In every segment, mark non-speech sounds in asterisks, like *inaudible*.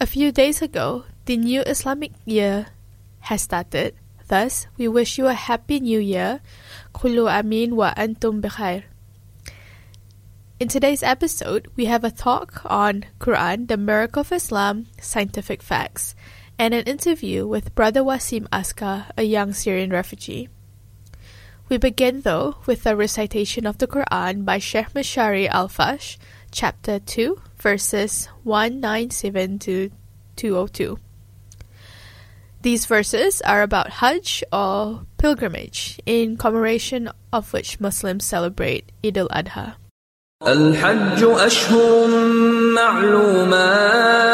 A few days ago, the new Islamic year has started. Thus, we wish you a happy new year. Kullu amin wa antum bikhair. In today's episode, we have a talk on Quran, the miracle of Islam, scientific facts, and an interview with Brother Wasim Askar, a young Syrian refugee. We begin though with a recitation of the Quran by Sheikh Mashari Al-Afasy, chapter 2, verses 197 to 202. These verses are about Hajj or pilgrimage, in commemoration of which Muslims celebrate Eid al-Adha. الحج أشهر معلومات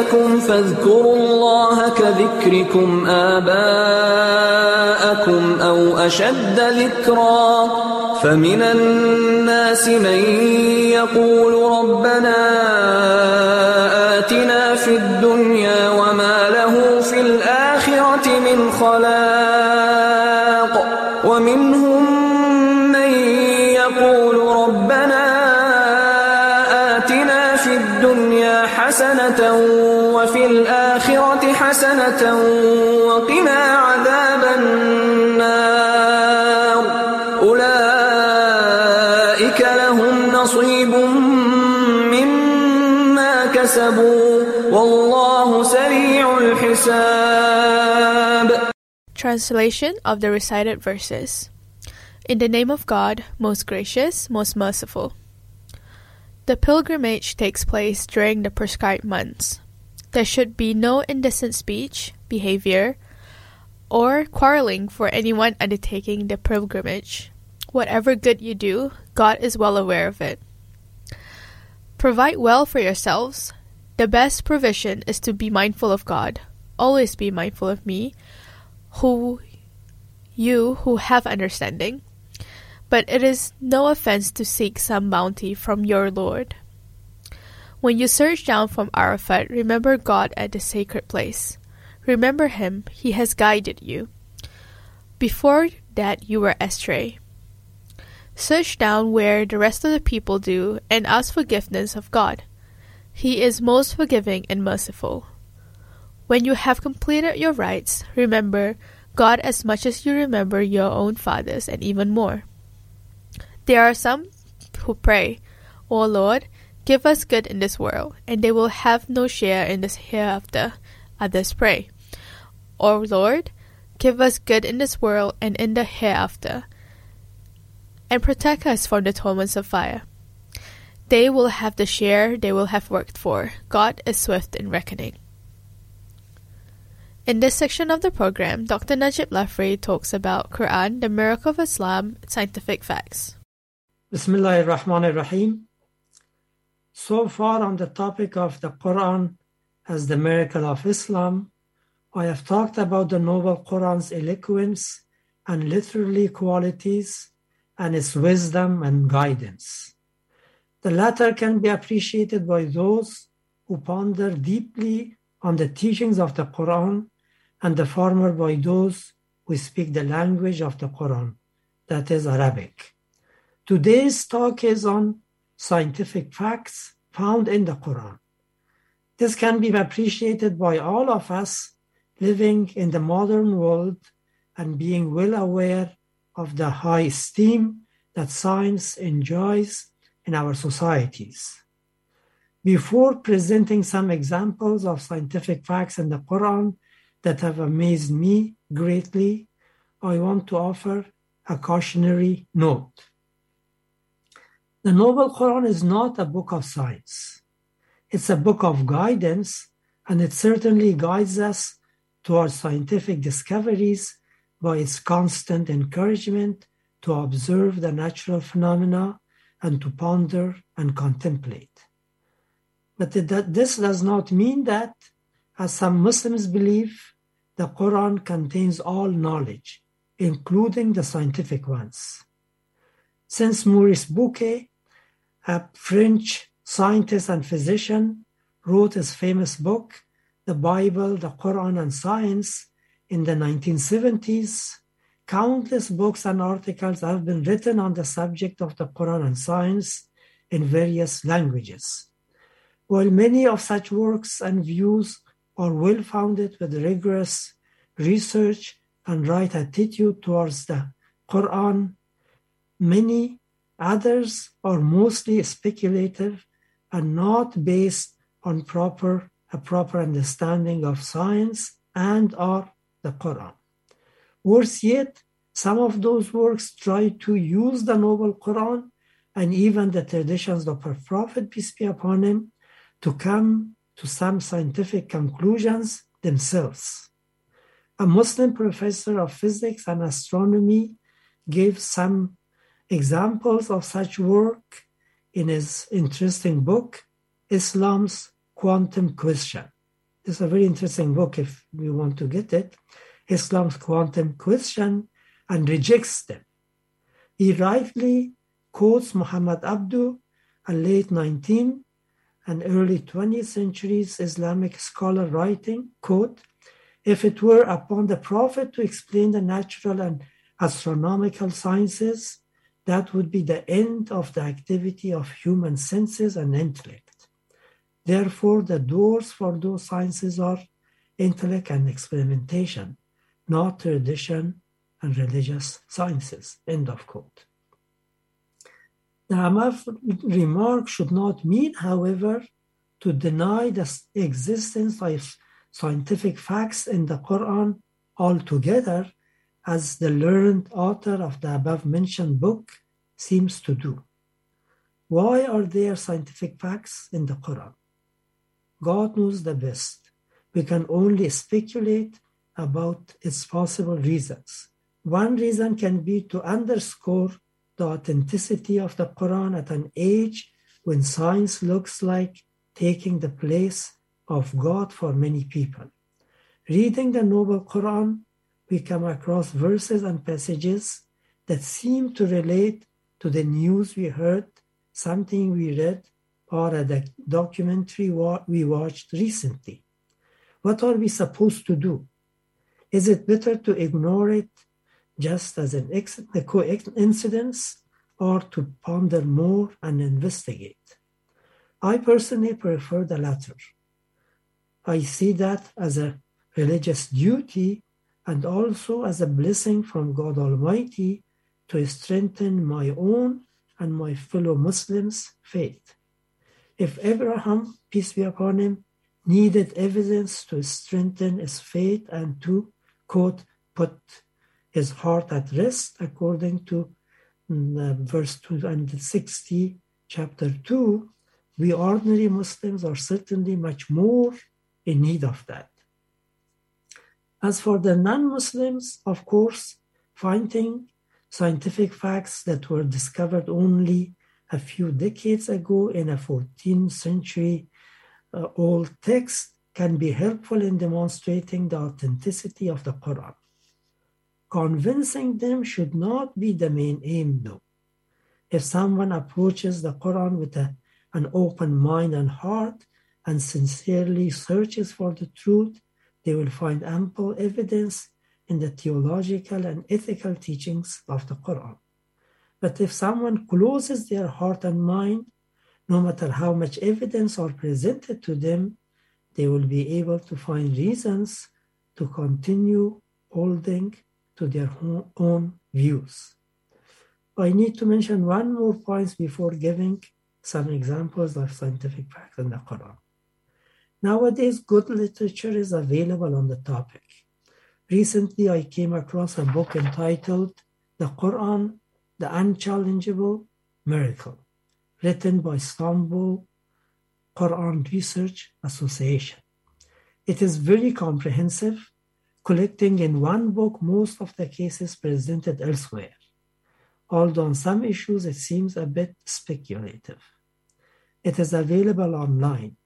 مناسككم فاذكروا الله كذكركم آباءكم أو أشد ذكرا فمن الناس من يقول ربنا آتنا في الدنيا وما له في الآخرة من خلاق حسنة وقنا عذاب النار أولئك لهم نصيب مما كسبوا والله سريع الحساب Translation of the recited verses. In the name of God, most gracious, most merciful. The pilgrimage takes place during the prescribed months. There should be no indecent speech, behavior, or quarreling for anyone undertaking the pilgrimage. Whatever good you do, God is well aware of it. Provide well for yourselves. The best provision is to be mindful of God. Always be mindful of me, who you who have understanding. But it is no offense to seek some bounty from your Lord. When you search down from Arafat, remember God at the sacred place. Remember Him, He has guided you. Before that, you were astray. Search down where the rest of the people do and ask forgiveness of God. He is most forgiving and merciful. When you have completed your rites, remember God as much as you remember your own fathers and even more. There are some who pray, O Lord, give us good in this world, and they will have no share in this hereafter. Others pray, O Lord, give us good in this world and in the hereafter, and protect us from the torments of fire. They will have the share they will have worked for. God is swift in reckoning. In this section of the program, Dr. Najib Lafri talks about Quran, the miracle of Islam, scientific facts. Bismillahir Rahmanir Rahim. So far on the topic of the Quran as the miracle of Islam, I have talked about the noble Quran's eloquence and literary qualities and its wisdom and guidance. The latter can be appreciated by those who ponder deeply on the teachings of the Quran, and the former by those who speak the language of the Quran, that is Arabic. Today's talk is on scientific facts found in the Quran. This can be appreciated by all of us living in the modern world and being well aware of the high esteem that science enjoys in our societies. Before presenting some examples of scientific facts in the Quran that have amazed me greatly, I want to offer a cautionary note. The Noble Quran is not a book of science. It's a book of guidance, and it certainly guides us towards scientific discoveries by its constant encouragement to observe the natural phenomena and to ponder and contemplate. But this does not mean that, as some Muslims believe, the Quran contains all knowledge, including the scientific ones. Since Maurice Bucaille, a French scientist and physician, wrote his famous book, The Bible, the Quran, and Science, in the 1970s, countless books and articles have been written on the subject of the Quran and science in various languages. While many of such works and views are well founded with rigorous research and right attitude towards the Quran, many others are mostly speculative and not based on proper a proper understanding of science and or the Quran. Worse yet, some of those works try to use the Noble Quran and even the traditions of our Prophet, peace be upon him, to come to some scientific conclusions themselves. A Muslim professor of physics and astronomy gave some examples of such work in his interesting book, Islam's Quantum Question. This is a very interesting book if you want to get it. Islam's quantum question and rejects them. He rightly quotes Muhammad Abduh, a late 19th and early 20th centuries Islamic scholar writing, quote, if it were upon the Prophet to explain the natural and astronomical sciences, that would be the end of the activity of human senses and intellect. Therefore, the doors for those sciences are intellect and experimentation, not tradition and religious sciences. End of quote. The above remark should not mean, however, to deny the existence of scientific facts in the Quran altogether, as the learned author of the above mentioned book seems to do. Why are there scientific facts in the Quran? God knows the best. We can only speculate about its possible reasons. One reason can be to underscore the authenticity of the Quran at an age when science looks like taking the place of God for many people. Reading the Noble Quran, we come across verses and passages that seem to relate to the news we heard, something we read, or a documentary we watched recently. What are we supposed to do? Is it better to ignore it just as an a coincidence or to ponder more and investigate? I personally prefer the latter. I see that as a religious duty and also as a blessing from God Almighty to strengthen my own and my fellow Muslims' faith. If Abraham, peace be upon him, needed evidence to strengthen his faith and to quote, put his heart at rest, according to uh, verse 260, chapter 2, we ordinary Muslims are certainly much more in need of that. As for the non Muslims, of course, finding scientific facts that were discovered only a few decades ago in a 14th century uh, old text can be helpful in demonstrating the authenticity of the Quran. Convincing them should not be the main aim, though. If someone approaches the Quran with a, an open mind and heart and sincerely searches for the truth, they will find ample evidence in the theological and ethical teachings of the Quran. But if someone closes their heart and mind, no matter how much evidence are presented to them, they will be able to find reasons to continue holding to their own views. I need to mention one more point before giving some examples of scientific facts in the Quran. Nowadays, good literature is available on the topic. Recently, I came across a book entitled The Quran, the Unchallengeable Miracle, written by Istanbul Quran Research Association. It is very comprehensive, collecting in one book most of the cases presented elsewhere, although on some issues it seems a bit speculative. It is available online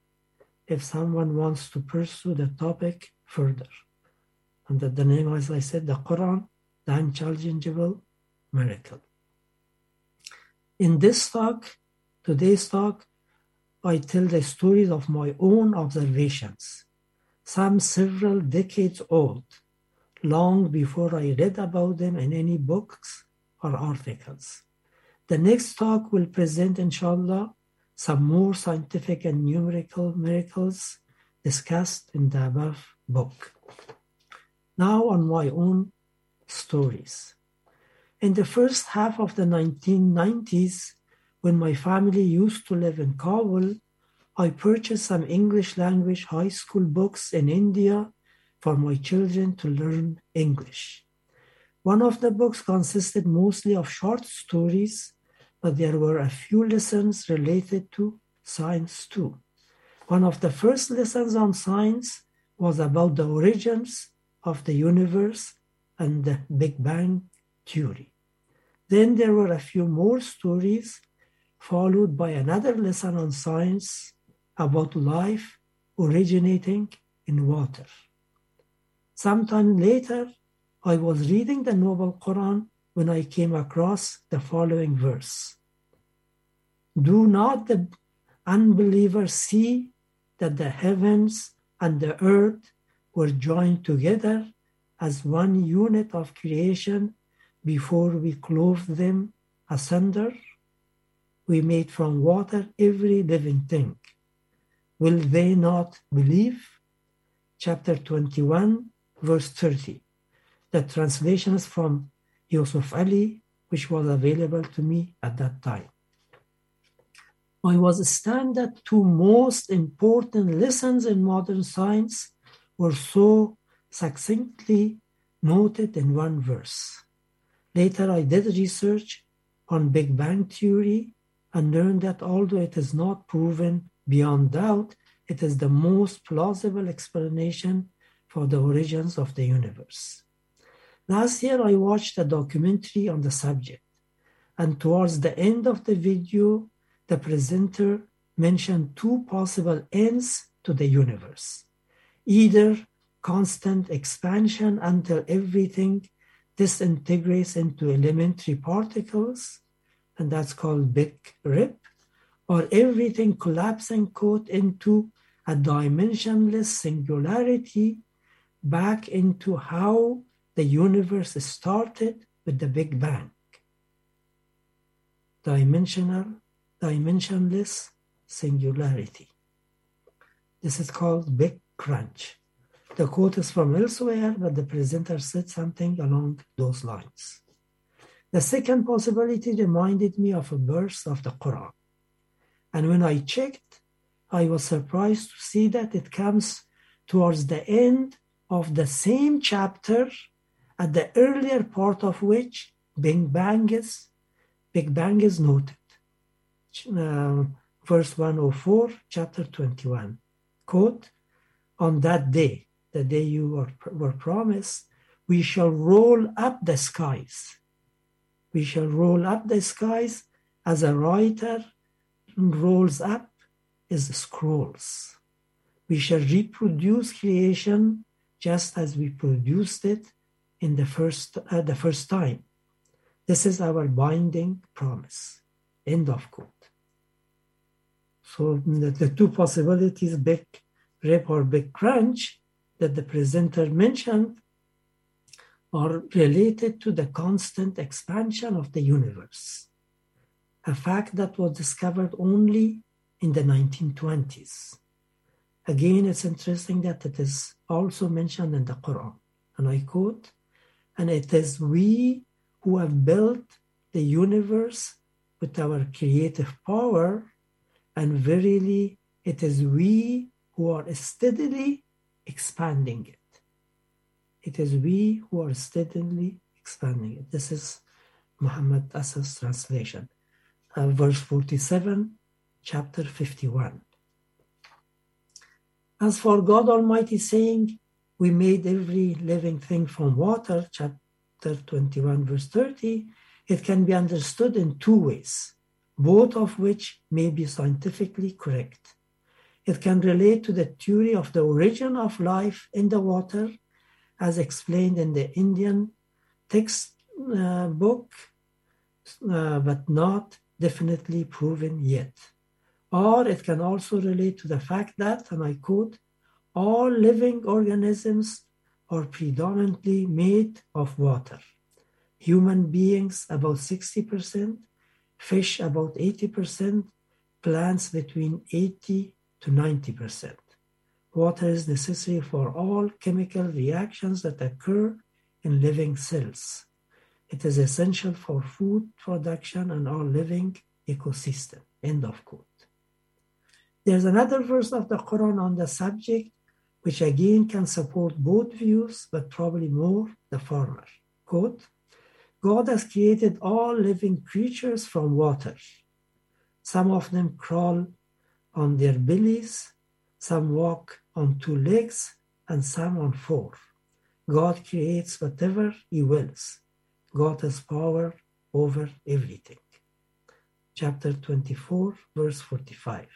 if someone wants to pursue the topic further. And the name, as I said, the Quran, the unchallengeable miracle. In this talk, today's talk, I tell the stories of my own observations, some several decades old, long before I read about them in any books or articles. The next talk will present, inshallah, some more scientific and numerical miracles discussed in the above book. Now, on my own stories. In the first half of the 1990s, when my family used to live in Kabul, I purchased some English language high school books in India for my children to learn English. One of the books consisted mostly of short stories, but there were a few lessons related to science too. One of the first lessons on science was about the origins of the universe and the Big Bang theory. Then there were a few more stories followed by another lesson on science about life originating in water. Sometime later, I was reading the Noble Quran when I came across the following verse Do not the unbelievers see that the heavens and the earth were joined together as one unit of creation before we clove them asunder? we made from water every living thing. Will they not believe? Chapter 21, verse 30. The translations from Yusuf Ali, which was available to me at that time. I was stunned that two most important lessons in modern science were so succinctly noted in one verse. Later, I did research on Big Bang Theory and learned that although it is not proven beyond doubt, it is the most plausible explanation for the origins of the universe. Last year, I watched a documentary on the subject, and towards the end of the video, the presenter mentioned two possible ends to the universe. Either constant expansion until everything disintegrates into elementary particles, and that's called big rip, or everything collapsing quote into a dimensionless singularity back into how the universe started with the Big Bang. Dimensional, dimensionless singularity. This is called Big Crunch. The quote is from elsewhere, but the presenter said something along those lines. The second possibility reminded me of a verse of the Quran. And when I checked, I was surprised to see that it comes towards the end of the same chapter, at the earlier part of which Big Bang is, Big Bang is noted. Uh, verse 104, chapter 21. Quote, on that day, the day you were, were promised, we shall roll up the skies we shall roll up the skies as a writer rolls up his scrolls. We shall reproduce creation just as we produced it in the first, uh, the first time. This is our binding promise. End of quote. So the, the two possibilities, big rip or big crunch, that the presenter mentioned are related to the constant expansion of the universe, a fact that was discovered only in the 1920s. Again, it's interesting that it is also mentioned in the Quran, and I quote, and it is we who have built the universe with our creative power, and verily it is we who are steadily expanding it. It is we who are steadily expanding it. This is Muhammad Asad's translation. Uh, verse 47, chapter 51. As for God Almighty saying, We made every living thing from water, chapter 21, verse 30, it can be understood in two ways, both of which may be scientifically correct. It can relate to the theory of the origin of life in the water, as explained in the Indian text uh, book, uh, but not definitely proven yet. Or it can also relate to the fact that, and I quote, all living organisms are predominantly made of water. Human beings about 60%, fish about 80%, plants between 80 to 90%. Water is necessary for all chemical reactions that occur in living cells. It is essential for food production and our living ecosystem. End of quote. There's another verse of the Quran on the subject, which again can support both views, but probably more the former. Quote, God has created all living creatures from water. Some of them crawl on their bellies, some walk on two legs, and some on four. God creates whatever He wills. God has power over everything. Chapter 24, verse 45.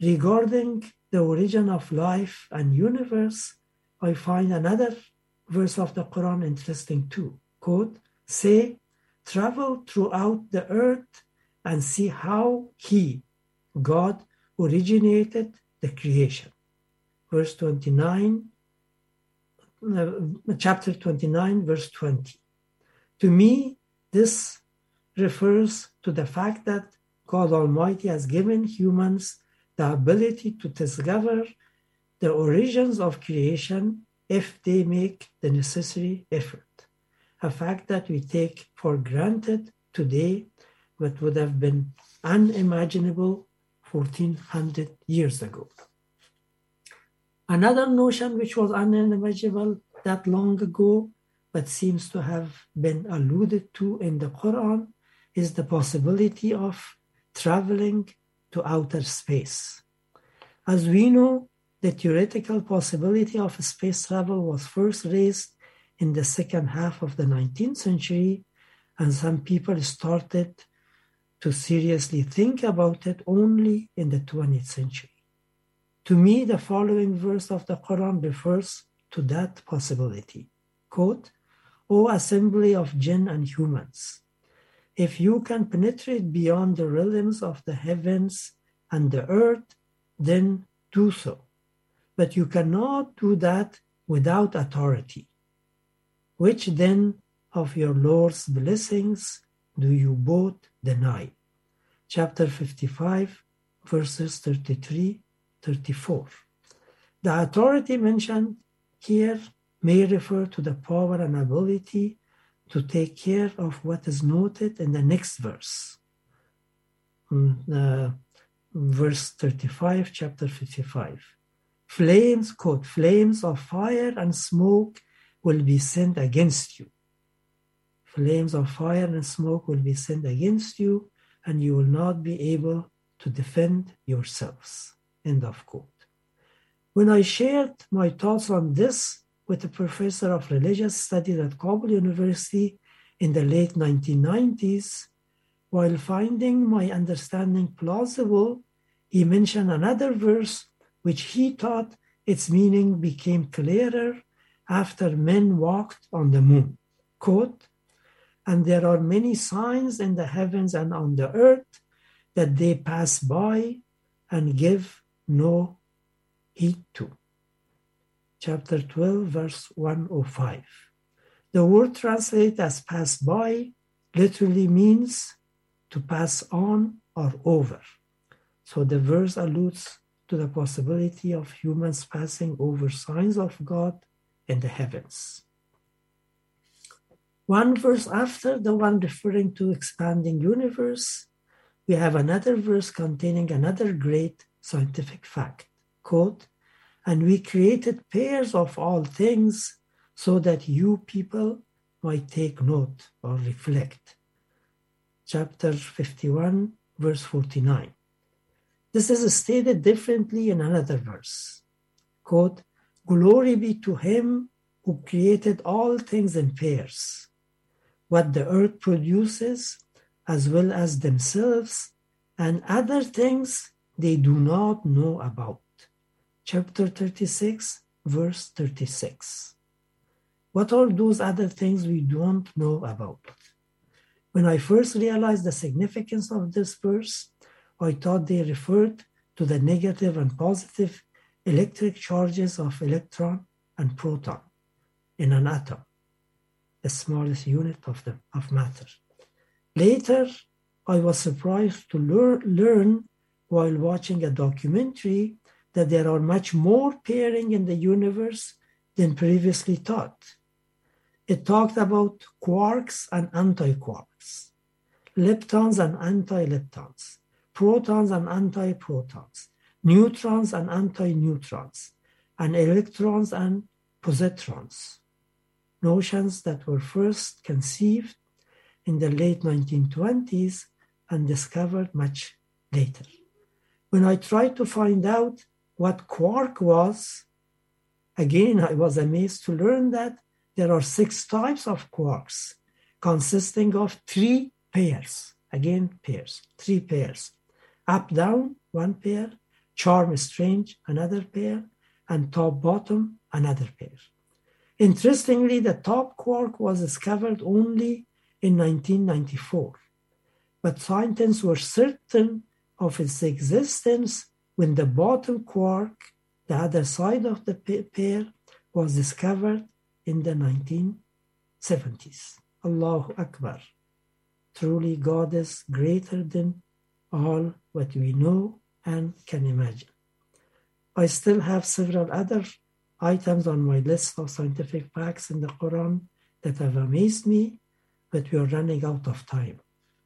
Regarding the origin of life and universe, I find another verse of the Quran interesting too. Quote, say, travel throughout the earth and see how He, God originated the creation. Verse 29, uh, chapter 29, verse 20. To me, this refers to the fact that God Almighty has given humans the ability to discover the origins of creation if they make the necessary effort. A fact that we take for granted today, but would have been unimaginable 1400 years ago. Another notion which was unimaginable that long ago, but seems to have been alluded to in the Quran, is the possibility of traveling to outer space. As we know, the theoretical possibility of space travel was first raised in the second half of the 19th century, and some people started to seriously think about it only in the 20th century. To me, the following verse of the Quran refers to that possibility. Quote, O assembly of jinn and humans, if you can penetrate beyond the realms of the heavens and the earth, then do so. But you cannot do that without authority. Which then of your Lord's blessings do you both deny? Chapter 55, verses 33 34. The authority mentioned here may refer to the power and ability to take care of what is noted in the next verse. Uh, verse 35, chapter 55. Flames, quote, flames of fire and smoke will be sent against you. Flames of fire and smoke will be sent against you, and you will not be able to defend yourselves. End of quote. When I shared my thoughts on this with a professor of religious studies at Kabul University in the late 1990s, while finding my understanding plausible, he mentioned another verse which he thought its meaning became clearer after men walked on the moon. Quote, and there are many signs in the heavens and on the earth that they pass by and give no heed to. Chapter 12, verse 105. The word translated as pass by literally means to pass on or over. So the verse alludes to the possibility of humans passing over signs of God in the heavens. One verse after the one referring to expanding universe, we have another verse containing another great scientific fact. Quote, and we created pairs of all things so that you people might take note or reflect. Chapter 51, verse 49. This is stated differently in another verse. Quote, Glory be to him who created all things in pairs, what the earth produces, as well as themselves, and other things they do not know about. Chapter 36, verse 36. What are those other things we don't know about? When I first realized the significance of this verse, I thought they referred to the negative and positive electric charges of electron and proton in an atom, the smallest unit of, the, of matter. Later, I was surprised to lear, learn while watching a documentary that there are much more pairing in the universe than previously thought. It talked about quarks and antiquarks, leptons and anti-leptons, protons and antiprotons, neutrons and antineutrons, and electrons and positrons, notions that were first conceived in the late 1920s and discovered much later. When I tried to find out what quark was, again, I was amazed to learn that there are six types of quarks consisting of three pairs. Again, pairs, three pairs. Up, down, one pair, charm, strange, another pair, and top, bottom, another pair. Interestingly, the top quark was discovered only in 1994, but scientists were certain of its existence when the bottom quark, the other side of the pair, was discovered in the 1970s. Allahu Akbar. Truly, God is greater than all what we know and can imagine. I still have several other items on my list of scientific facts in the Quran that have amazed me, but we are running out of time.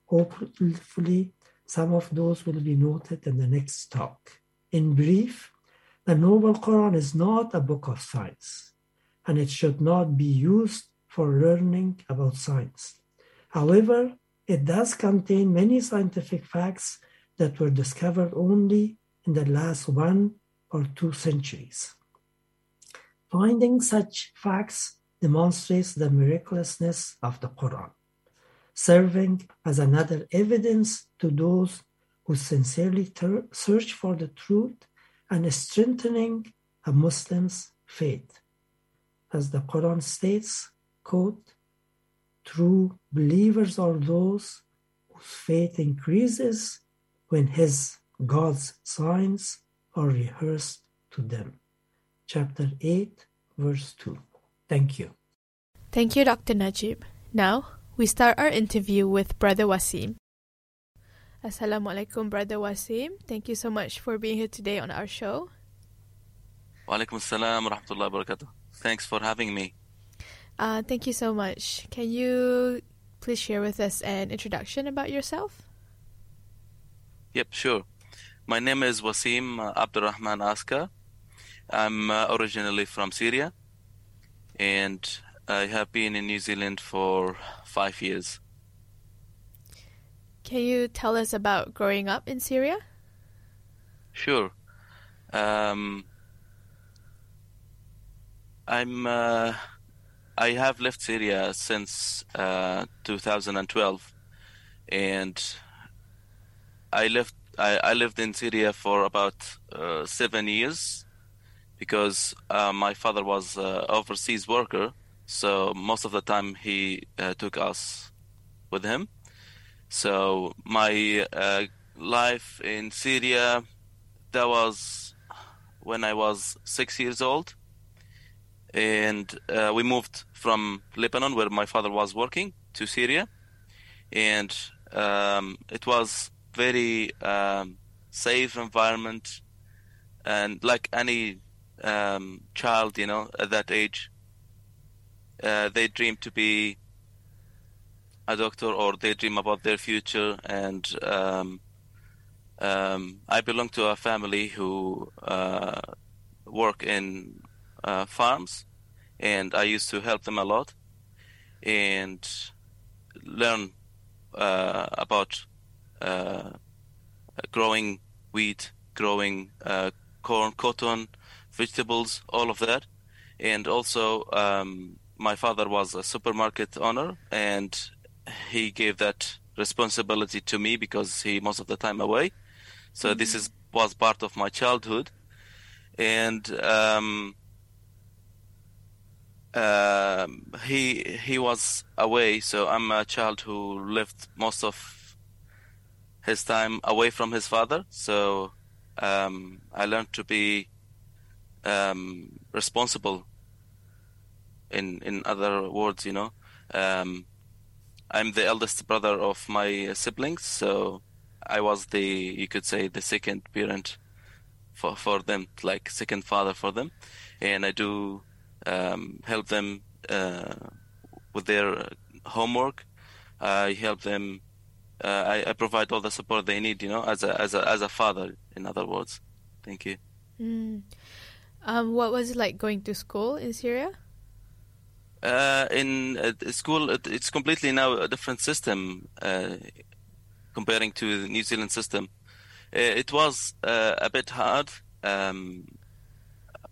Hopefully, some of those will be noted in the next talk. In brief, the Noble Quran is not a book of science, and it should not be used for learning about science. However, it does contain many scientific facts that were discovered only in the last one or two centuries. Finding such facts demonstrates the miraculousness of the Quran, serving as another evidence to those who sincerely ter- search for the truth and strengthening a Muslim's faith. As the Quran states, quote, true believers are those whose faith increases when his God's signs are rehearsed to them. Chapter 8, verse 2. Thank you. Thank you, Dr. Najib. Now, we start our interview with Brother Wasim. Assalamualaikum, Brother Wasim. Thank you so much for being here today on our show. Walaikum assalam wa rahmatullahi wa barakatuh. Thanks for having me. Uh, thank you so much. Can you please share with us an introduction about yourself? Yep, sure. My name is Wasim uh, Abdurrahman Aska. I'm uh, originally from Syria and I have been in New Zealand for five years. Can you tell us about growing up in Syria? Sure. Um, I'm. Uh, I have left Syria since uh, 2012, and I left. I, I lived in Syria for about uh, seven years because uh, my father was uh, overseas worker, so most of the time he uh, took us with him. So my uh, life in Syria, that was when I was six years old, and uh, we moved from Lebanon, where my father was working, to Syria, and um, it was very um, safe environment, and like any um, child, you know, at that age, uh, they dream to be a doctor or they dream about their future. And um, um, I belong to a family who uh, work in uh, farms, and I used to help them a lot and learn uh, about uh, growing wheat, growing uh, corn, cotton, vegetables, all of that. And also, um, my father was a supermarket owner, and he gave that responsibility to me because he most of the time away. So this is was part of my childhood, and um, um, he he was away. So I'm a child who lived most of his time away from his father. So um, I learned to be um, responsible. In in other words, you know, um, I'm the eldest brother of my siblings, so I was the you could say the second parent for for them, like second father for them, and I do um, help them uh, with their homework. I help them. Uh, I, I provide all the support they need, you know, as a as a as a father. In other words, thank you. Mm. Um, what was it like going to school in Syria? Uh, in uh, school, it, it's completely now a different system uh, comparing to the New Zealand system. Uh, it was uh, a bit hard. Um,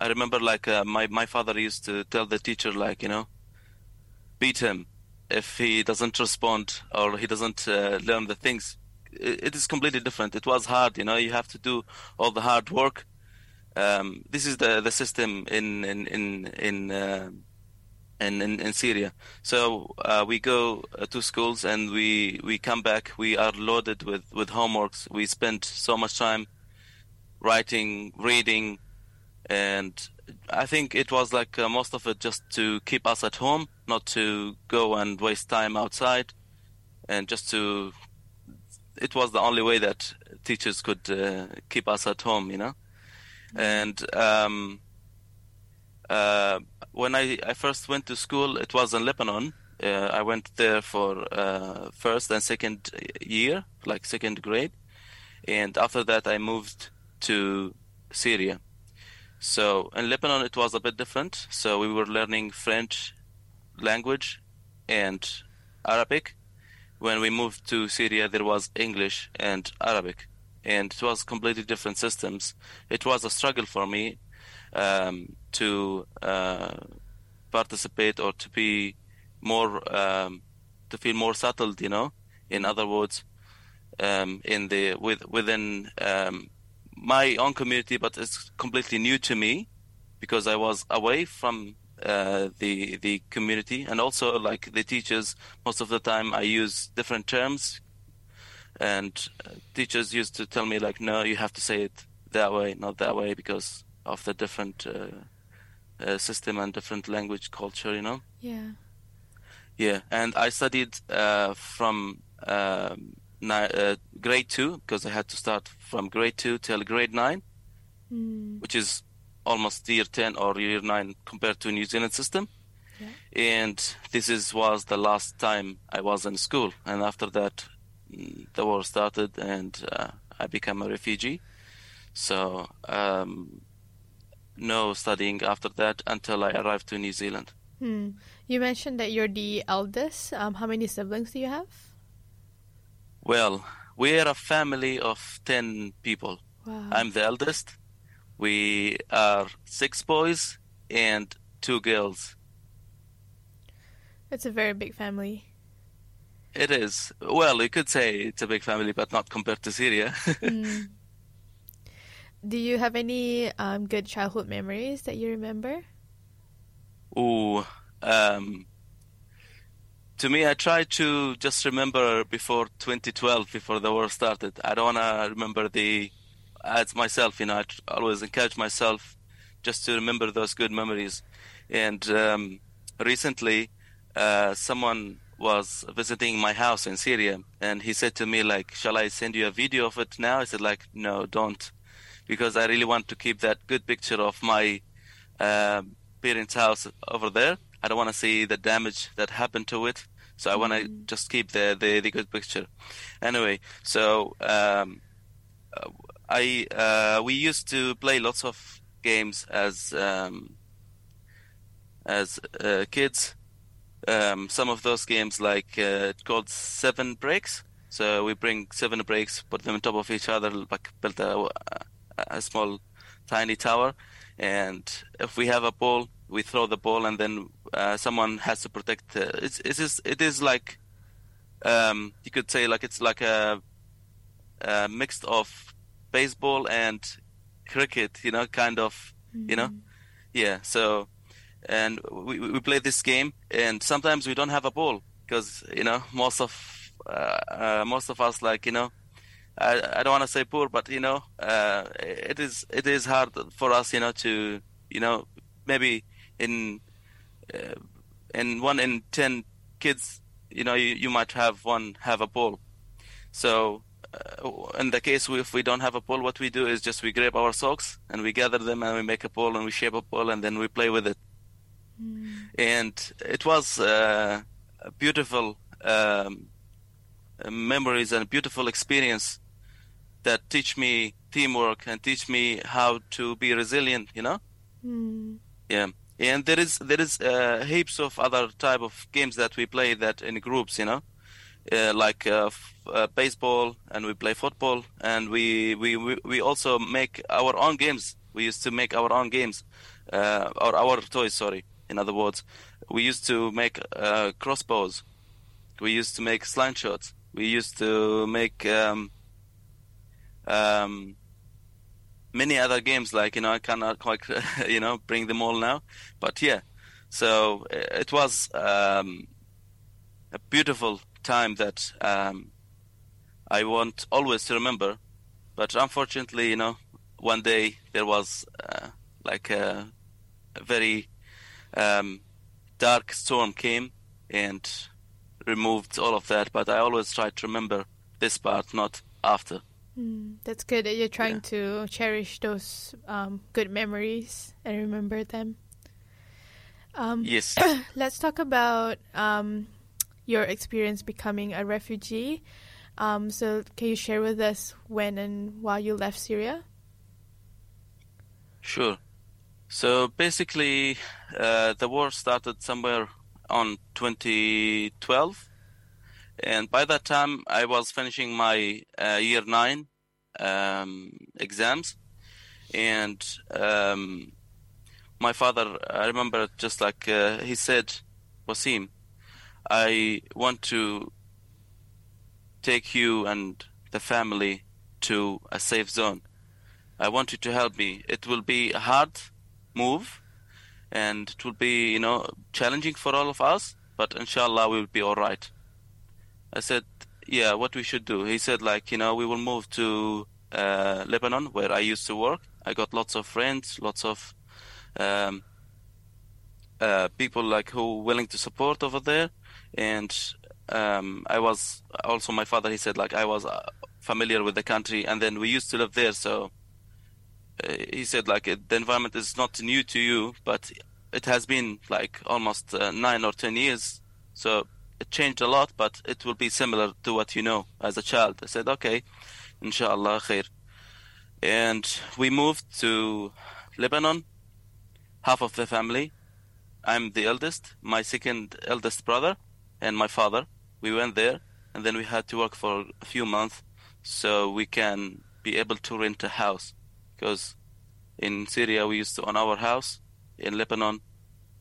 I remember, like uh, my my father used to tell the teacher, like you know, beat him if he doesn't respond or he doesn't learn the things. It, it is completely different. It was hard, you know. You have to do all the hard work. Um, this is the the system in in in in in, in, in Syria. So uh, we go uh, to schools and we, we come back. We are loaded with, with homeworks. We spend so much time writing, reading, and I think it was like uh, most of it just to keep us at home, not to go and waste time outside, and just to. It was the only way that teachers could uh, keep us at home, you know, and. Um, uh, when I, I first went to school, it was in Lebanon. Uh, I went there for uh, first and second year, like second grade, and after that I moved to Syria. So in Lebanon it was a bit different. So we were learning French language and Arabic. When we moved to Syria, there was English and Arabic, and it was completely different systems. It was a struggle for me um, to uh, participate or to be more um, to feel more settled you know? In other words um, in the with within um, my own community but it's completely new to me because I was away from uh, the the community. And also like the teachers most of the time I use different terms. And uh, teachers used to tell me like no you have to say it that way not that way because of the different uh, uh, system and different language culture, you know. Yeah. Yeah, and I studied uh, from um, ni- grade two because I had to start from grade two till grade nine, mm. which is almost year ten or year nine compared to New Zealand system. Yeah. And this is was the last time I was in school, and after that, the war started, and uh, I became a refugee. So um, no studying after that until I arrived to New Zealand. Hmm. You mentioned that you're the eldest. Um, how many siblings do you have? Well, we're a family of 10 people. Wow. I'm the eldest. We are six boys and two girls. It's a very big family. It is. Well, you could say it's a big family, but not compared to Syria. *laughs* Mm. Do you have any um, good childhood memories that you remember? Ooh, um, to me, I try to just remember before 2012, before the war started. I don't want to remember the ads myself. You know, I always encourage myself just to remember those good memories. And um, recently, uh, someone was visiting my house in Syria, and he said to me, like, "Shall I send you a video of it now?" I said, like, "No, don't," because I really want to keep that good picture of my uh, parents' house over there. I don't want to see the damage that happened to it. So I want to just keep the, the, the good picture. Anyway, so um, uh, I uh, we used to play lots of games as um, as uh, kids. Um, some of those games like uh, called seven breaks. So we bring seven breaks, put them on top of each other, like build a, a small, tiny tower, and if we have a ball, we throw the ball, and then uh, someone has to protect. Uh, it's it is it is like um, you could say like it's like a, a mix of baseball and cricket, you know, kind of, you know, yeah. So and we we play this game, and sometimes we don't have a ball because you know most of uh, uh, most of us like you know I, I don't want to say poor, but you know, uh, it is it is hard for us, you know, to you know maybe in uh, in one in ten kids, you know, you, you might have one have a ball. So uh, in the case we, if we don't have a ball, what we do is just we grab our socks and we gather them and we make a ball and we shape a ball and then we play with it. And it was uh, a beautiful um, memories and beautiful experience that teach me teamwork and teach me how to be resilient you know? Yeah. And there is there is uh, heaps of other type of games that we play that in groups you know? Uh, like uh, f- uh, baseball and we play football and we, we we we also make our own games. We used to make our own games uh, or our toys sorry in other words. We used to make uh, crossbows. We used to make slingshots we used to make um, um, many other games like you know I cannot quite *laughs* you know bring them all now but yeah. So uh, it was um, a beautiful time that um, I want always to remember but unfortunately you know one day there was uh, like a, a very um, dark storm came and removed all of that but I always try to remember this part not after That's good that you're trying Yeah. to cherish those um, good memories and remember them. Um, yes *coughs* let's talk about um, your experience becoming a refugee. Um, so, can you share with us when and why you left Syria? Sure. So basically, uh, the war started somewhere on 2012, and by that time I was finishing my uh, year nine um, exams, and um, my father, I remember just like uh, he said, Wasim, I want to take you and the family to a safe zone. I want you to help me. It will be a hard move and it will be, you know, challenging for all of us, but inshallah we will be all right. I said, yeah, what we should do. He said, like, you know, we will move to uh, Lebanon where I used to work. I got lots of friends, lots of um, uh, people like who willing to support over there, and um, I was also my father. He said like I was uh, familiar with the country, and then we used to live there, so uh, he said like the environment is not new to you, but it has been like almost uh, nine or ten years, so it changed a lot, but it will be similar to what you know as a child. I said okay, inshallah khair, and we moved to Lebanon, half of the family. I'm the eldest, my second eldest brother, and my father. We went there, and then we had to work for a few months so we can be able to rent a house. Because in Syria we used to own our house. In Lebanon,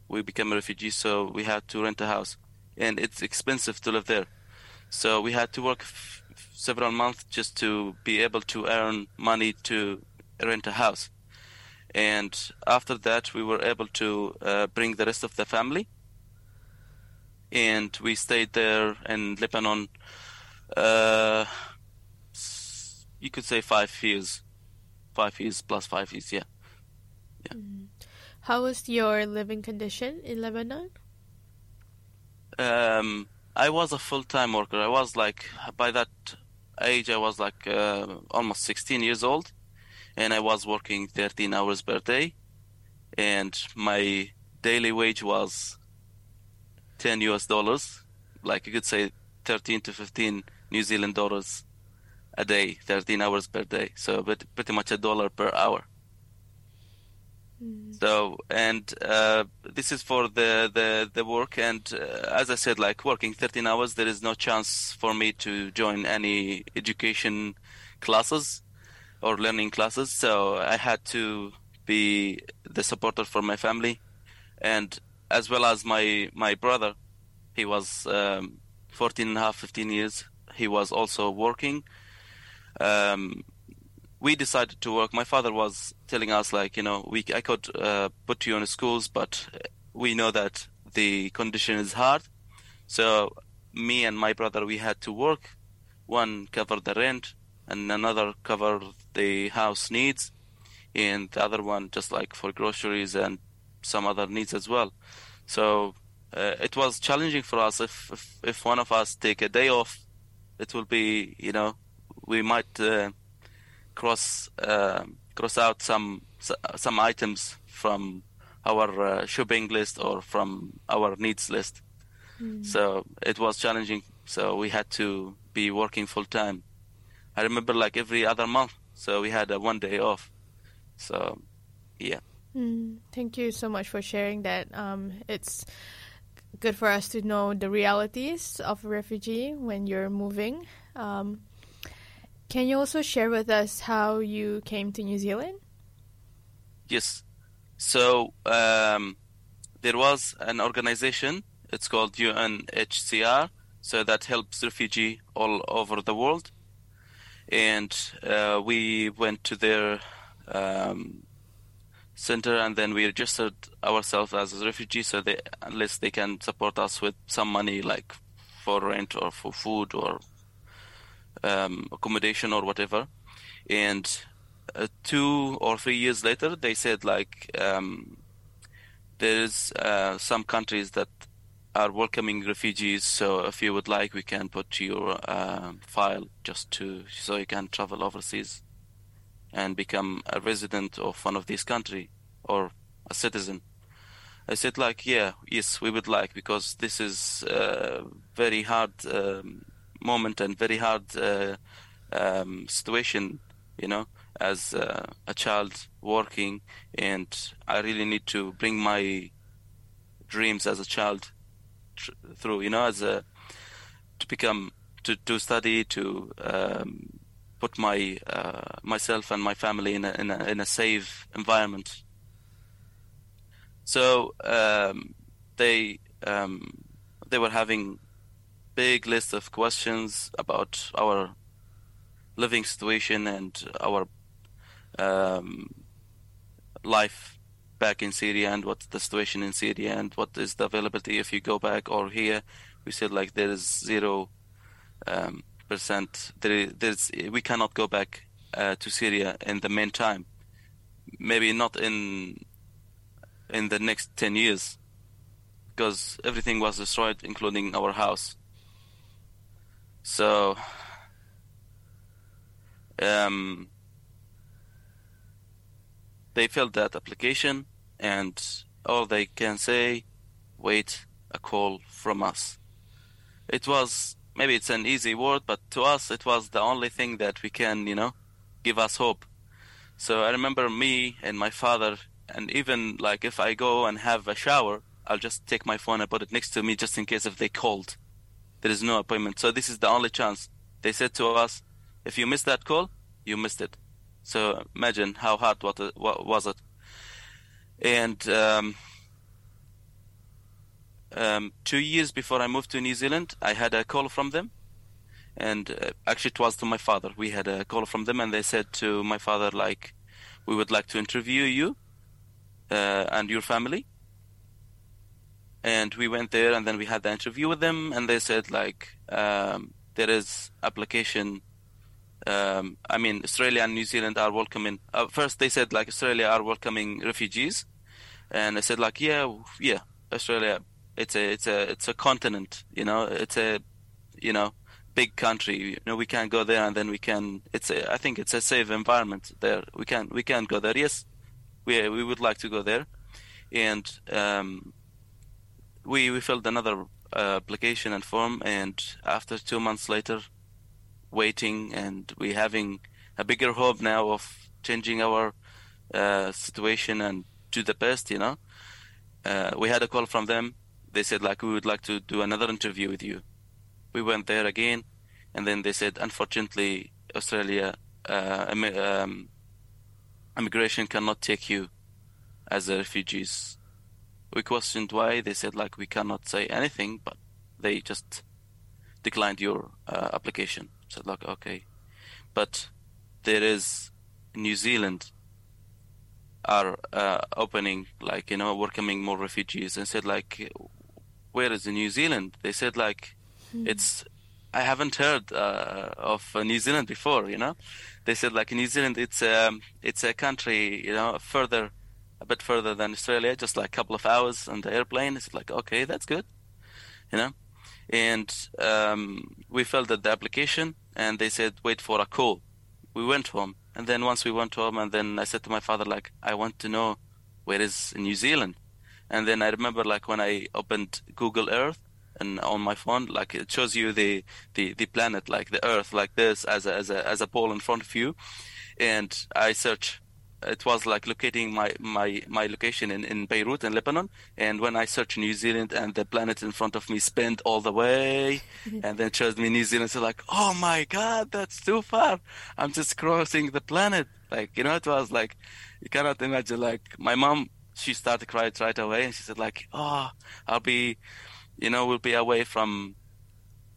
we became refugees, so we had to rent a house, and it's expensive to live there. So we had to work f- several months just to be able to earn money to rent a house. And after that, we were able to uh, bring the rest of the family. And we stayed there in Lebanon, uh, you could say five years. Five years plus five years, yeah. How was your living condition in Lebanon? um, I was a full time worker. I was like by that age, I was like uh, almost 16 years old, and I was working 13 hours per day, and my daily wage was 10 US dollars, like you could say 13 to 15 New Zealand dollars a day, 13 hours per day. So pretty much a dollar per hour. So and uh, this is for the the the work and uh, as I said, like working 13 hours, there is no chance for me to join any education classes or learning classes. So I had to be the supporter for my family, and as well as my my brother, he was um, 14 and a half, 15 years. He was also working. Um, we decided to work. My father was telling us like, you know, we I could uh, put you in schools, but we know that the condition is hard. So me and my brother we had to work. One covered the rent, and another covered the house needs, and the other one just like for groceries and some other needs as well. So uh, it was challenging for us. If, if if one of us take a day off, it will be you know we might. Uh, cross uh, cross out some some items from our uh, shopping list or from our needs list. So it was challenging. So we had to be working full time. I remember like every other month. So we had a one day off. So yeah. Mm, thank you so much for sharing that. Um, it's good for us to know the realities of a refugee when you're moving. Um, can you also share with us how you came to New Zealand? Yes. So um, there was an organization. It's called UNHCR. So that helps refugee all over the world. And uh, we went to their um, center, and then we registered ourselves as a refugee. So they, unless they can support us with some money, like for rent or for food or um, accommodation or whatever. And uh, two or three years later, they said like um, there's uh, some countries that are welcoming refugees. So if you would like, we can put your um file just to so you can travel overseas and become a resident of one of these country or a citizen. I said like, yeah, yes, we would like because this is a very hard um, moment and very hard uh, um, situation, you know, as uh, a child working, and I really need to bring my dreams as a child tr- through, you know, as a to become to to study to um, put my uh, myself and my family in a, in a in a safe environment. So um, they um, they were having big list of questions about our living situation and our um, life back in Syria and what's the situation in Syria and what is the availability if you go back or here. We said like there is zero um, percent. There, there's we cannot go back uh, to Syria in the meantime. Maybe not in in the next ten years, because everything was destroyed, including our house. So, um, they filled that application, and all they can say, wait a call from us. It was maybe it's an easy word, but to us it was the only thing that we can, you know, give us hope. So I remember me and my father, and even like if I go and have a shower, I'll just take my phone and put it next to me just in case if they called. There is no appointment. So this is the only chance. They said to us, if you miss that call, you missed it. So imagine how hard what, what was it. And um, um, two years before I moved to New Zealand, I had a call from them, and uh, actually it was to my father. We had a call from them, and they said to my father like, "We would like to interview you uh, and your family." And we went there, and then we had the interview with them, and they said like, um, "There is application." Um, I mean, Australia and New Zealand are welcoming. Uh, first, they said like Australia are welcoming refugees, and I said like, "Yeah, yeah, Australia. It's a it's a it's a continent. You know, it's a you know big country. You know, we can go there and then we can. It's a, I think it's a safe environment there. We can we can go there. Yes, we we would like to go there, and um, we we filled another uh, application and form, and after two months later, waiting, and we having a bigger hope now of changing our uh, situation and do the best. You know, uh, we had a call from them. They said like we would like to do another interview with you we went there again, and then they said, unfortunately, Australia uh, um, immigration cannot take you as a refugees. We questioned why. They said like we cannot say anything, but they just declined your uh, application. Said like okay, but there is New Zealand are uh, opening like you know welcoming more refugees and said like where is the New Zealand? They said like it's I haven't heard uh, of New Zealand before. You know, they said like New Zealand, it's um, it's a country you know further, a bit further than Australia, just like a couple of hours on the airplane. It's like okay, that's good, you know. And um, we filled out the application, and they said wait for a call. We went home, and then once we went home, and then I said to my father like I want to know where is New Zealand, and then I remember like when I opened Google Earth and on my phone like it shows you the the, the planet like the earth like this as a, as a as a ball in front of you and i search it was like locating my my my location in in beirut in lebanon. And when i search new zealand and the planet in front of me spent all the way *laughs* and then shows me new zealand so like oh my god that's too far. I'm just crossing the planet. Like you know it was like you cannot imagine like my mom she started crying right away and she said like oh i'll be you know, we'll be away from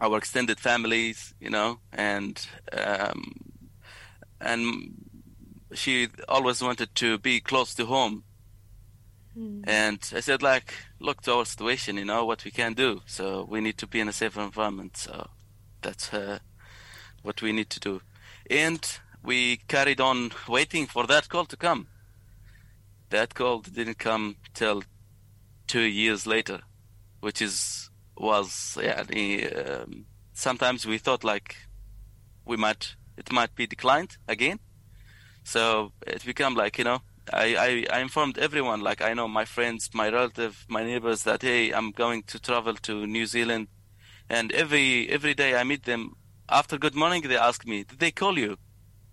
our extended families, you know, and um, and she always wanted to be close to home. Mm. And I said, like, look to our situation, you know, what we can do. So we need to be in a safe environment. So that's uh, what we need to do. And we carried on waiting for that call to come. That call didn't come till two years later which is was yeah. Um, sometimes we thought like we might it might be declined again, so it became like you know I, I, I informed everyone like I know my friends, my relative, my neighbors that hey I'm going to travel to New Zealand, and every every day I meet them after good morning they ask me did they call you?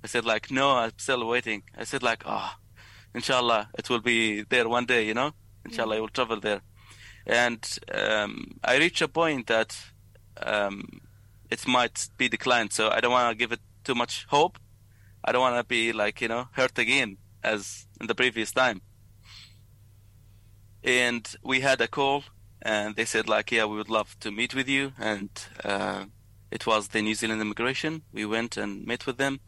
I said like no I'm still waiting. I said like ah, oh, inshallah it will be there one day you know inshallah I will travel there and um, I reach a point that um, it might be declined. So I don't want to give it too much hope. I don't want to be like you know hurt again as in the previous time. And we had a call, and they said like, yeah, we would love to meet with you. And uh, it was the New Zealand immigration. We went and met with them,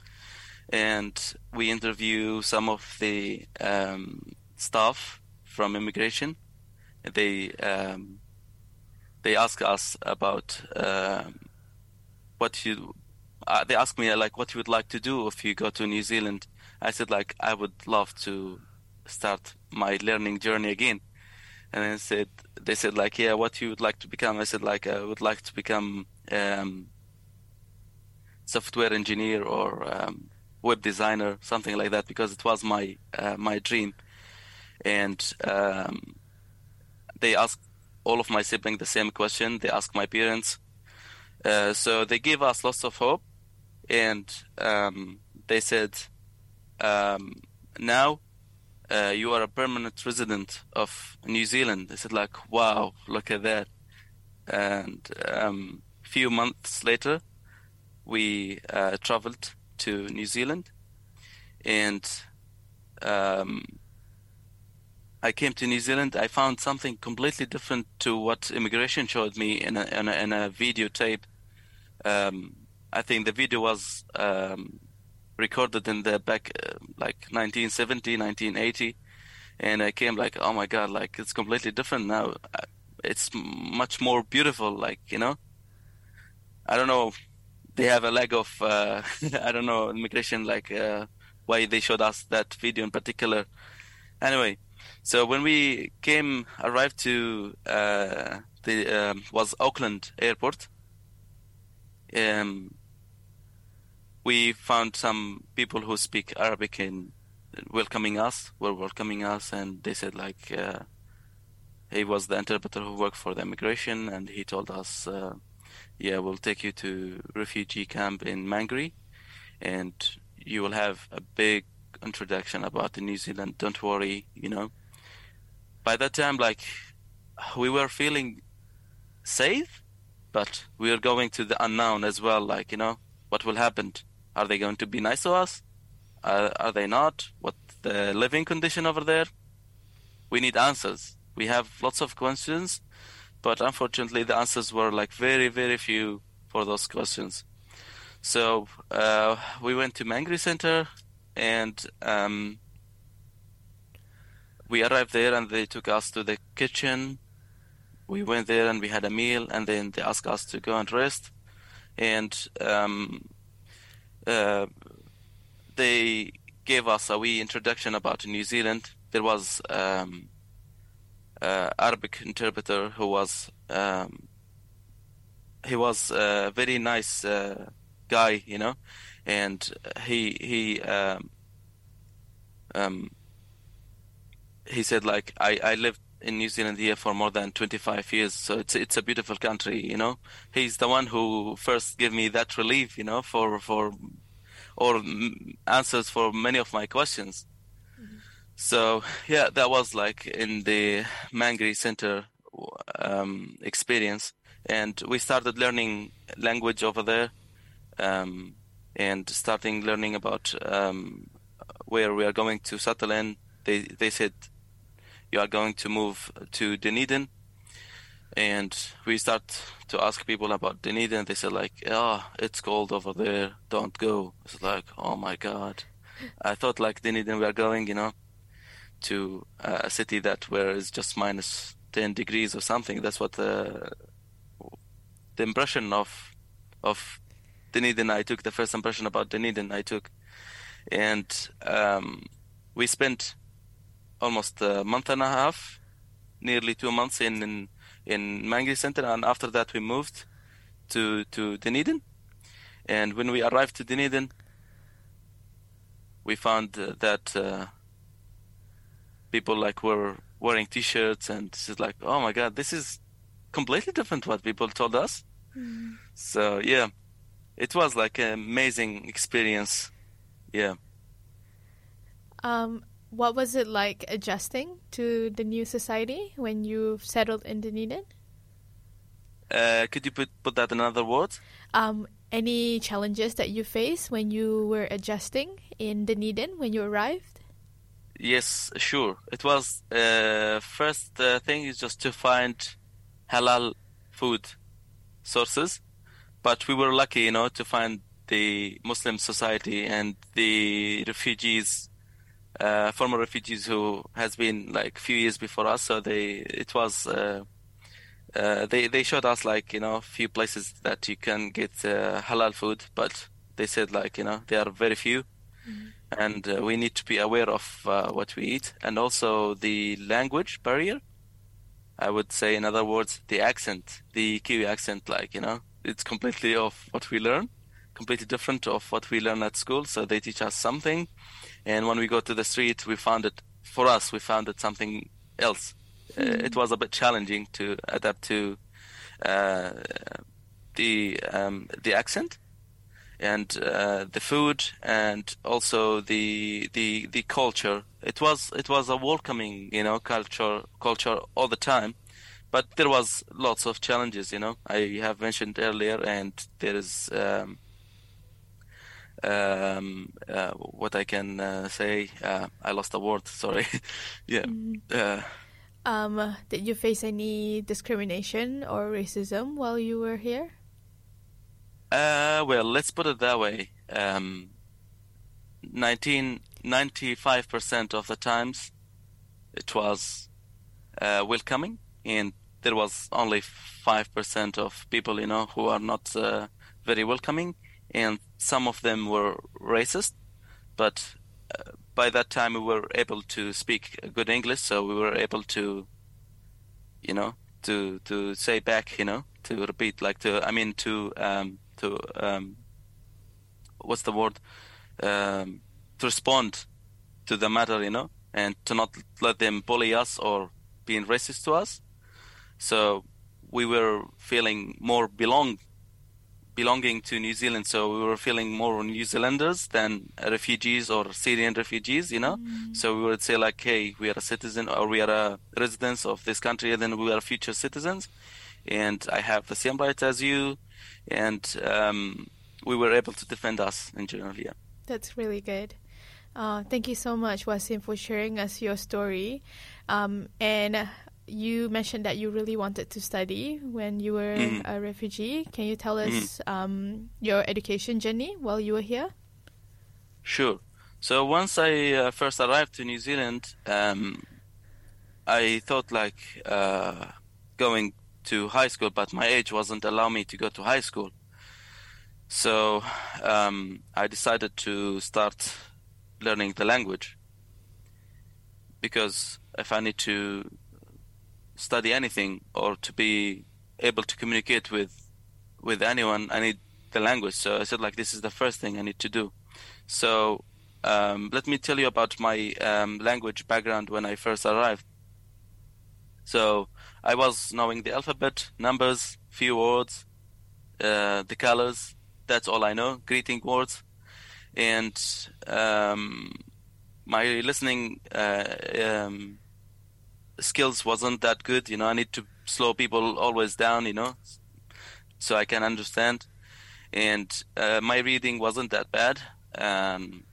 and we interview some of the um, staff from immigration they um, they ask us about um, what you. Uh, they ask me like what you would like to do if you go to New Zealand. I said like I would love to start my learning journey again. And then said they said like yeah what you would like to become. I said like I would like to become um, software engineer or um, web designer something like that because it was my uh, my dream. And um, they asked all of my siblings the same question. They asked my parents. Uh, so they gave us lots of hope, and um, they said, um, "Now uh, you are a permanent resident of New Zealand." They said, "Like, wow, look at that!" And a um, few months later, we uh, traveled to New Zealand, and um, I came to New Zealand, I found something completely different to what immigration showed me in a, in a, in a videotape. Um, I think the video was um, recorded in the back uh, like 1970, 1980, and I came like, oh my god, like it's completely different now. It's much more beautiful, like you know. I don't know. They have a lag of uh, *laughs* I don't know immigration, like uh, why they showed us that video in particular. Anyway, so when we came arrived to uh, the um, was Auckland Airport. Um, we found some people who speak Arabic in welcoming us, were welcoming us, and they said like uh, he was the interpreter who worked for the immigration, and he told us, uh, yeah, we'll take you to refugee camp in Mangere, and you will have a big introduction about the New Zealand. Don't worry, you know. By that time, like we were feeling safe, but we are going to the unknown as well. Like you know, what will happen? Are they going to be nice to us? Are, are they not? What the living condition over there? We need answers. We have lots of questions, but unfortunately, the answers were like very, very few for those questions. So uh, we went to Mangere Center, and um, we arrived there, and they took us to the kitchen. We went there, and we had a meal, and then they asked us to go and rest. And um, uh, they gave us a wee introduction about New Zealand. There was um, uh, Arabic interpreter who was um, he was a very nice uh, guy, you know, and he he um, um, he said like I I lived in New Zealand here for more than 25 years, so it's it's a beautiful country, you know. He's the one who first gave me that relief, you know, for for or answers for many of my questions. So yeah, that was like in the Mangere Center um, experience, and we started learning language over there, um, and starting learning about um, where we are going to settle in. They they said you are going to move to Dunedin, and we start to ask people about Dunedin. They said like, "Oh, it's cold over there. Don't go." It's like, "Oh my god." I thought like Dunedin we are going, you know, to uh, a city that where it's just minus ten degrees or something. That's what the the impression of of Dunedin I took. The first impression about Dunedin I took, and um, we spent almost a month and a half, nearly two months in in, in Mangere Center, and after that we moved to to Dunedin. And when we arrived to Dunedin, we found uh, that uh, people like were wearing T-shirts, and it's like, oh my god, this is completely different what people told us. So yeah, it was like an amazing experience. Yeah. Um, what was it like adjusting to the new society when you settled in Dunedin? Uh, could you put put that in other words? Um, any challenges that you faced when you were adjusting in Dunedin when you arrived? Yes, sure. It was uh, first uh, thing is just to find halal food sources, but we were lucky, you know, to find the Muslim society and the refugees, uh, former refugees who has been like few years before us. So they it was uh, uh, they they showed us like you know a few places that you can get uh, halal food, but they said like you know there are very few. And uh, we need to be aware of uh, what we eat and also the language barrier. I would say in other words the accent the kiwi accent like you know it's completely of what we learn completely different of what we learn at school. So they teach us something and when we go to the street we found it for us we found it something else. Uh, it was a bit challenging to adapt to uh, the um, the accent and uh, the food and also the the the culture. It was it was a welcoming you know culture culture all the time but there was lots of challenges you know. I have mentioned earlier and there is um, um, uh, what i can uh, say uh, i lost a word sorry *laughs* yeah uh, Um, did you face any discrimination or racism while you were here? Uh, well, let's put it that way. Um, 19, 95% of the times it was uh, welcoming, and there was only 5% of people, you know, who are not uh, very welcoming, and some of them were racist. But uh, by that time, we were able to speak good English, so we were able to, you know, to to say back, you know, to repeat, like to, I mean, to um, to um, what's the word, um, to respond to the matter, you know, and to not let them bully us or being racist to us. So we were feeling more belong belonging to New Zealand. So we were feeling more New Zealanders than refugees or Syrian refugees, you know. So we would say like, hey, we are a citizen or we are a residents of this country, and then we are future citizens, and I have the same rights as you, and um, we were able to defend us in general. Yeah. That's really good. Uh, thank you so much, Wasim, for sharing us your story. Um, and you mentioned that you really wanted to study when you were Mhm. a refugee. Can you tell us um, your education journey while you were here? Sure. So once I uh, first arrived to New Zealand, um, I thought like uh, going to high school, but my age wasn't allow me to go to high school. So um, I decided to start learning the language because if I need to study anything or to be able to communicate with with anyone, I need the language. So I said like this is the first thing I need to do. So um, let me tell you about my um, language background when I first arrived. So I was knowing the alphabet, numbers, few words, uh, the colors. That's all I know. Greeting words, and um, my listening uh, um, skills wasn't that good. You know, I need to slow people always down. You know, so I can understand. And uh, my reading wasn't that bad. Um,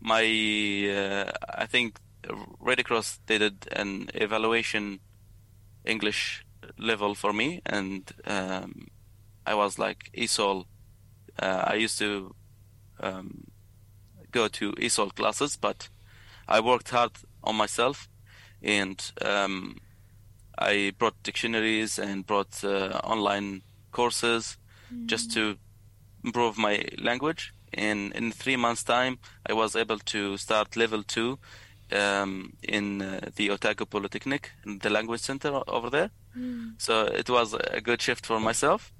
my uh, I think Red Cross did an evaluation English level for me, and um, I was like ESOL. Uh, I used to um, go to ESOL classes, but I worked hard on myself, and um, I brought dictionaries and brought uh, online courses just to improve my language. And in three months' time, I was able to start level two um, in uh, the Otago Polytechnic, in the language center over there. So it was a good shift for myself.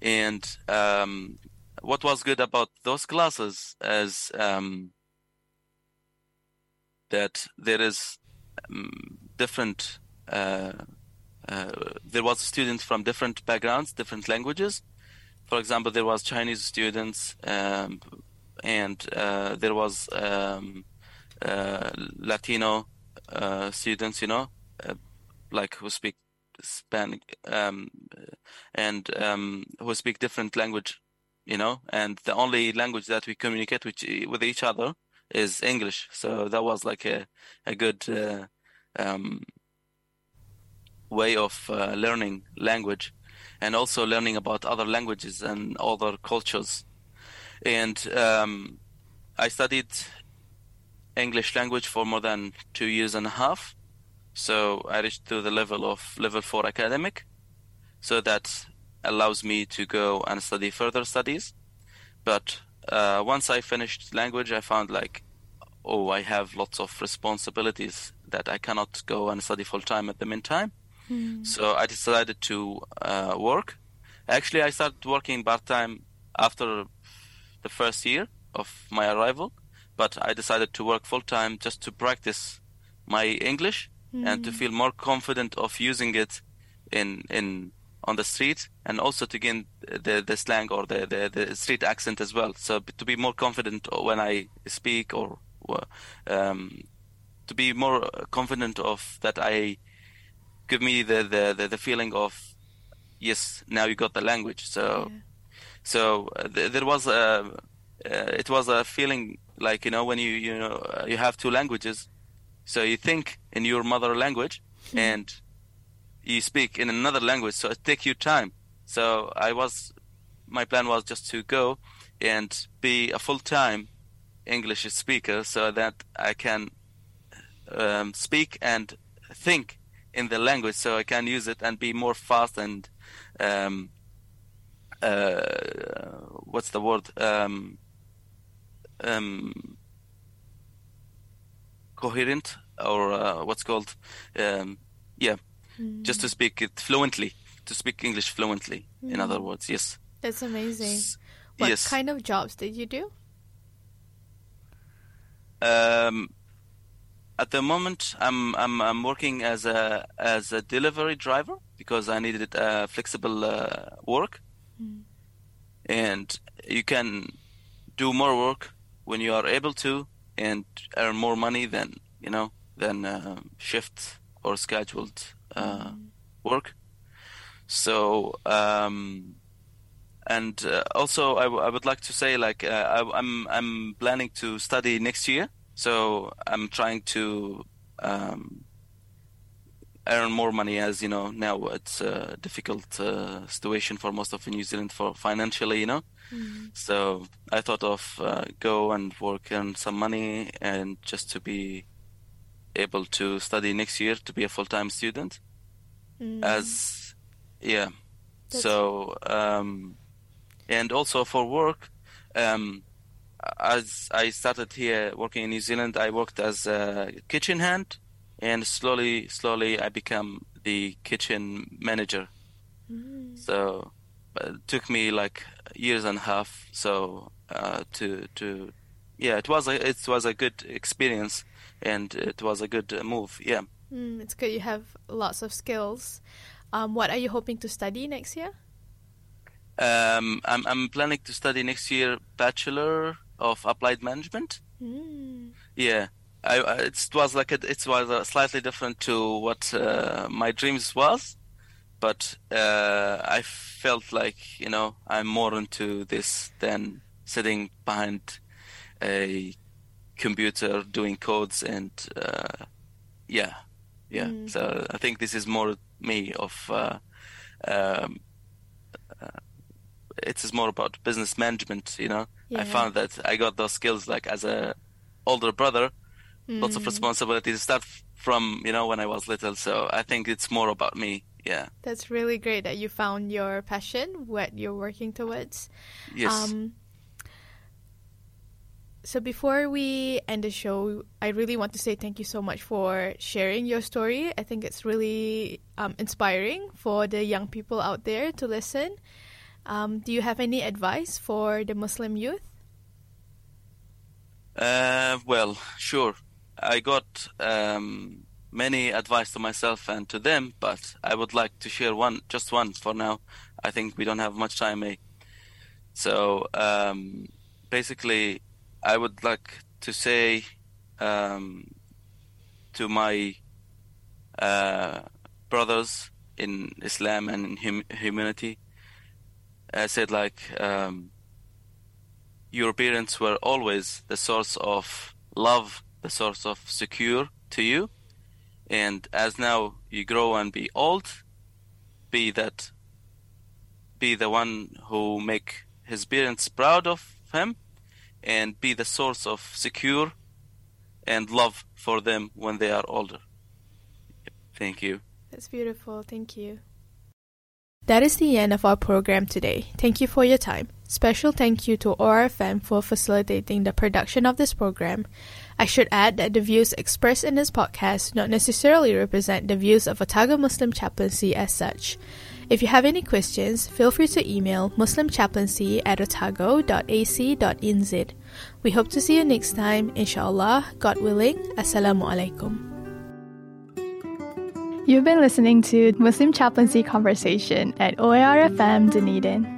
And um, what was good about those classes is um, that there is different. Uh, uh, there was students from different backgrounds, different languages. For example, there was Chinese students, um, and uh, there was um, Latino students, you know, like who speak Spanish um, and um, who speak different language, you know, and the only language that we communicate with, with each other is English. So that was like a a good uh, um, way of uh, learning language, and also learning about other languages and other cultures. And um, I studied English language for more than two years and a half. So I reached to the level of level four academic. So that allows me to go and study further studies. But uh, once I finished language, I found like, oh, I have lots of responsibilities that I cannot go and study full time at the meantime. So I decided to uh, work. Actually, I started working part time after the first year of my arrival, but I decided to work full time just to practice my English and to feel more confident of using it in in on the street and also to gain the the slang or the the, the street accent as well. So to be more confident when I speak or um, to be more confident of that I give me the, the, the, the feeling of yes now you got the language. So so uh, th- there was a uh, it was a feeling like you know when you you know you have two languages. So you think in your mother language and you speak in another language so it takes you time. So i was my plan was just to go and be a full time English speaker so that I can um, speak and think in the language so I can use it and be more fast and um, uh, what's the word? Um, um, coherent or uh, what's called um, yeah just to speak it fluently to speak English fluently in other words yes That's amazing. S- What yes. kind of jobs did you do? Um, at the moment, I'm I'm I'm working as a as a delivery driver because I needed uh, flexible uh, work, and you can do more work when you are able to and earn more money than you know than uh, shift or scheduled uh, work. So um, and uh, also I, w- I would like to say like uh, I, I'm I'm planning to study next year, so I'm trying to um, earn more money as you know now it's a difficult uh, situation for most of New Zealand for financially, you know. So I thought of uh, go and work earn some money and just to be able to study next year to be a full time student as yeah. So um and also for work um as i started here working in new zealand i worked as a kitchen hand and slowly slowly i became the kitchen manager. So uh, it took me like years and a half so uh to to yeah it was a it was a good experience and it was a good uh, move yeah Mm, it's good you have lots of skills. Um, what are you hoping to study next year? Um, I'm I'm planning to study next year Bachelor of Applied Management. Mm. Yeah, I, I it was like a, it was uh slightly different to what uh, my dreams was, but uh, I felt like you know I'm more into this than sitting behind a computer doing codes and uh, yeah, yeah. So I think this is more me of. Uh, um, it is more about business management you know Yeah. i found that i got those skills like as a older brother lots of responsibilities start from you know when i was little so i think it's more about me yeah That's really great that you found your passion, what you're working towards. yes Um, so before we end the show, I really want to say thank you so much for sharing your story. I think it's really um, inspiring for the young people out there to listen. Um, do you have any advice for the Muslim youth? Uh, well, sure. I got um, many advice to myself and to them, but I would like to share one, just one for now. I think we don't have much time, eh? So um, basically, I would like to say um, to my uh, brothers in Islam and in hum- humanity, I said like. Um, your parents were always the source of love, the source of secure to you. And as now you grow and be old, be that, be the one who make his parents proud of him, and be the source of secure and love for them when they are older. Thank you. That's beautiful. Thank you. That is the end of our program today. Thank you for your time. Special thank you to OARFM for facilitating the production of this program. I should add that the views expressed in this podcast do not necessarily represent the views of Otago Muslim Chaplaincy as such. If you have any questions, feel free to email muslimchaplaincy at otago.ac.nz. We hope to see you next time, inshallah, God willing. Assalamu alaikum. You've been listening to Muslim Chaplaincy Conversation at OARFM Dunedin.